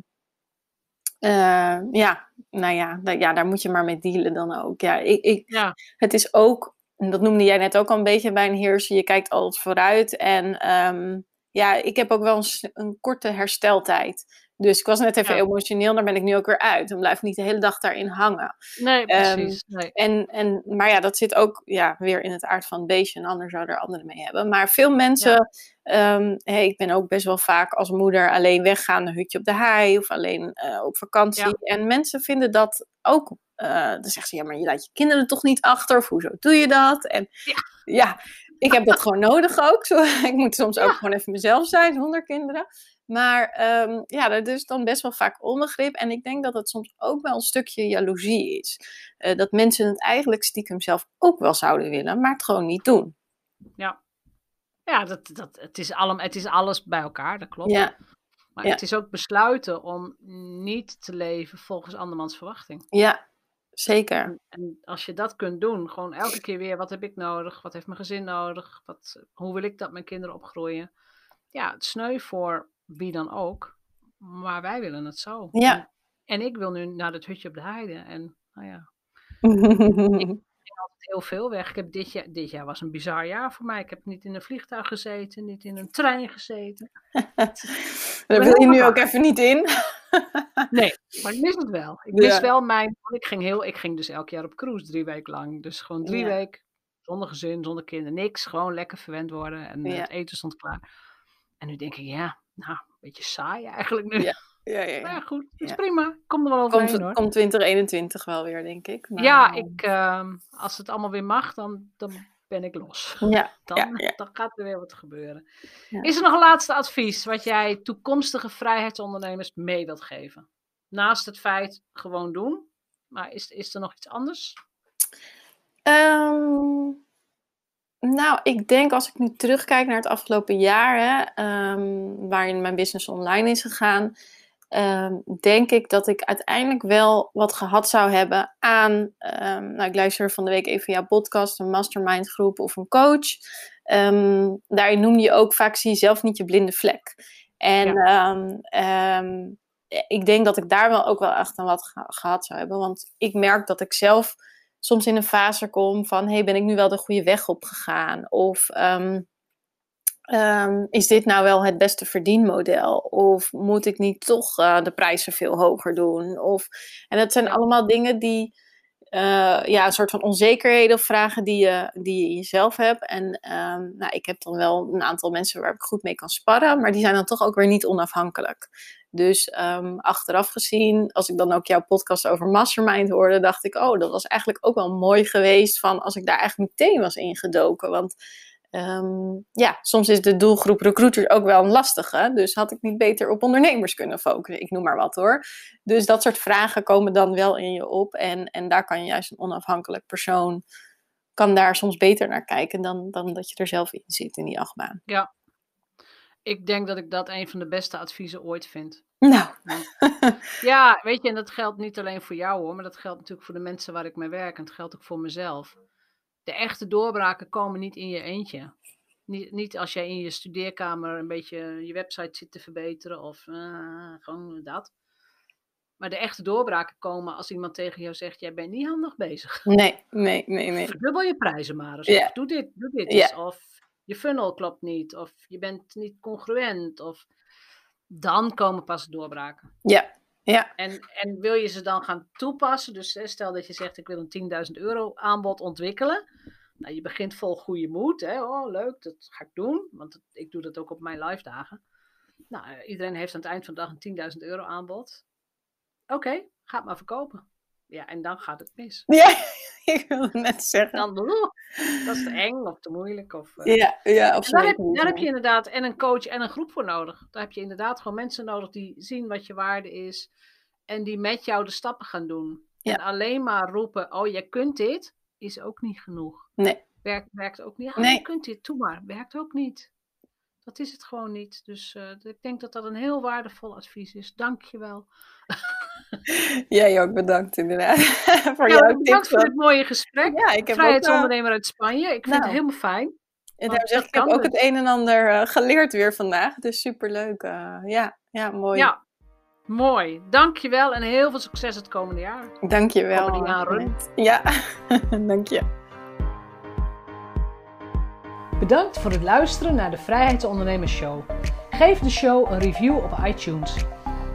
eh, ja, nou ja, ja, daar moet je maar mee dealen dan ook. Ja, ik, ik, Ja. het is ook, en dat noemde jij net ook al een beetje bij een heerser, je kijkt altijd vooruit. En ehm, ja, ik heb ook wel een, een korte hersteltijd. Dus ik was net even Ja. emotioneel, daar ben ik nu ook weer uit. Dan blijf ik niet de hele dag daarin hangen. Nee, Ehm, precies. nee. En, en, maar ja, dat zit ook ja, weer in het aard van het beestje. Een ander zou er anderen mee hebben. Maar veel mensen, ehm, hey, ik ben ook best wel vaak als moeder alleen weggaan, een hutje op de hei of alleen eh, op vakantie. Ja. En mensen vinden dat ook. Eh, dan zeggen ze, ja, maar je laat je kinderen toch niet achter? Of hoezo doe je dat? En Ja. ja, ik heb dat (laughs) gewoon nodig ook. Zo, (laughs) ik moet soms ook Ja. gewoon even mezelf zijn zonder kinderen. Maar ehm, ja, dat is dan best wel vaak onbegrip. En ik denk dat het soms ook wel een stukje jaloezie is. Eh, dat mensen het eigenlijk stiekem zelf ook wel zouden willen, maar het gewoon niet doen. Ja, ja dat, dat, het, is allem, het is alles bij elkaar, dat klopt. Ja, Maar ja. het is ook besluiten om niet te leven volgens andermans verwachting. ja zeker. En als je dat kunt doen, gewoon elke keer weer, wat heb ik nodig? Wat heeft mijn gezin nodig? Wat, hoe wil ik dat mijn kinderen opgroeien? Ja, het sneu voor wie dan ook. Maar wij willen het zo. Ja. En, en ik wil nu naar het hutje op de heide. En nou ja, (laughs) heel veel weg. Ik heb dit, jaar, dit jaar was een bizar jaar voor mij. Ik heb niet in een vliegtuig gezeten, niet in een trein gezeten. (laughs) Daar wil je nu ook even niet in. (laughs) Nee, maar ik mis het wel. Ik mis Ja. wel mijn. Ik ging, heel, ik ging dus elk jaar op cruise drie weken lang. Dus gewoon drie Ja. weken zonder gezin, zonder kinderen, niks. Gewoon lekker verwend worden en Ja. het eten stond klaar. En nu denk ik, ja, nou, een beetje saai eigenlijk nu. Ja, (laughs) Ja, ja, Maar ja, ja. goed, het is prima. Ik kom er wel overheen Komt, hoor. komt 2021 wel weer, denk ik. Maar, ja, ik, ehm, als het allemaal weer mag, dan, dan ben ik los. Ja, (laughs) Dan, dan gaat er weer wat gebeuren. Is er nog een laatste advies wat jij toekomstige vrijheidsondernemers mee wilt geven? Naast het feit gewoon doen, maar is, is er nog iets anders? Ehm, nou, ik denk als ik nu terugkijk naar het afgelopen jaar, hè, ehm, waarin mijn business online is gegaan, ehm, denk ik dat ik uiteindelijk wel wat gehad zou hebben aan, ehm, nou, ik luister van de week even jouw podcast, een mastermind groep of een coach. Ehm, daarin noem je ook vaak, zie je zelf niet je blinde vlek. En ik denk dat ik daar wel ook wel echt aan wat gehad zou hebben. Want ik merk dat ik zelf soms in een fase kom van: hey, ben ik nu wel de goede weg op gegaan? Of ehm, is dit nou wel het beste verdienmodel? Of moet ik niet toch uh, de prijzen veel hoger doen? Of, en dat zijn allemaal dingen die uh, ja, een soort van onzekerheden of vragen die je, die je jezelf hebt. En um, nou, ik heb dan wel een aantal mensen waar ik goed mee kan sparren, maar die zijn dan toch ook weer niet onafhankelijk. Dus um, achteraf gezien, als ik dan ook jouw podcast over Mastermind hoorde, dacht ik, oh, dat was eigenlijk ook wel mooi geweest van als ik daar eigenlijk meteen was ingedoken. Want Um, ja, soms is de doelgroep recruiters ook wel een lastige. Dus had ik niet beter op ondernemers kunnen focussen? Ik noem maar wat hoor. Dus dat soort vragen komen dan wel in je op. En, en daar kan juist een onafhankelijk persoon kan daar soms beter naar kijken dan, dan dat je er zelf in zit in die achtbaan. Ja, ik denk dat ik dat een van de beste adviezen ooit vind. Nou. Ja, (laughs) weet je, en dat geldt niet alleen voor jou hoor, maar dat geldt natuurlijk voor de mensen waar ik mee werk en het geldt ook voor mezelf de echte doorbraken komen niet in je eentje. Niet, niet als jij in je studeerkamer een beetje je website zit te verbeteren of uh, gewoon dat. Maar de echte doorbraken komen als iemand tegen jou zegt: Jij bent niet handig bezig. Nee, nee, nee. nee. Verdubbel je prijzen maar eens. Of doe dit, doe dit eens. Of je funnel klopt niet. Of je bent niet congruent. Of dan komen pas doorbraken. Ja, ja. En, en wil je ze dan gaan toepassen? Dus stel dat je zegt: Ik wil een 10.000 euro aanbod ontwikkelen. Nou, je begint vol goede moed. Hè? Oh, leuk, dat ga ik doen. Want ik doe dat ook op mijn live dagen. Nou, eh, iedereen heeft aan het eind van de dag een 10.000 euro aanbod. Oké, ga het maar verkopen. Ja, en dan gaat het mis. Ja, (laughs) ik wilde net zeggen. Dan, dat is te eng of te moeilijk. Of, uh, ja, ja, absoluut. Daar heb, daar heb je inderdaad en een coach en een groep voor nodig. Daar heb je inderdaad gewoon mensen nodig die zien wat je waarde is. En die met jou de stappen gaan doen. Ja. En alleen maar roepen, oh, jij kunt dit, is ook niet genoeg. Nee. Werkt, werkt ook niet. Ja, nee. je kunt dit, toe maar. Werkt ook niet. Dat is het gewoon niet. Dus uh, ik denk dat dat een heel waardevol advies is. Dank je wel. (laughs) (laughs) Jij ook bedankt inderdaad. (laughs) voor jou bedankt voor dit mooie gesprek. Ja, ik heb Vrijheidsondernemer ook, uh... uit Spanje. Ik vind nou, het helemaal fijn. En daar zeg ik heb ook het een en ander uh, geleerd weer vandaag. Dus superleuk. ja, ja, mooi. Ja, mooi. Dankjewel en heel veel succes het komende jaar. Dankjewel. Komende jaren. Ja, (laughs) dank je. Bedankt voor het luisteren naar de Vrijheidsondernemers Show. Geef de show een review op iTunes.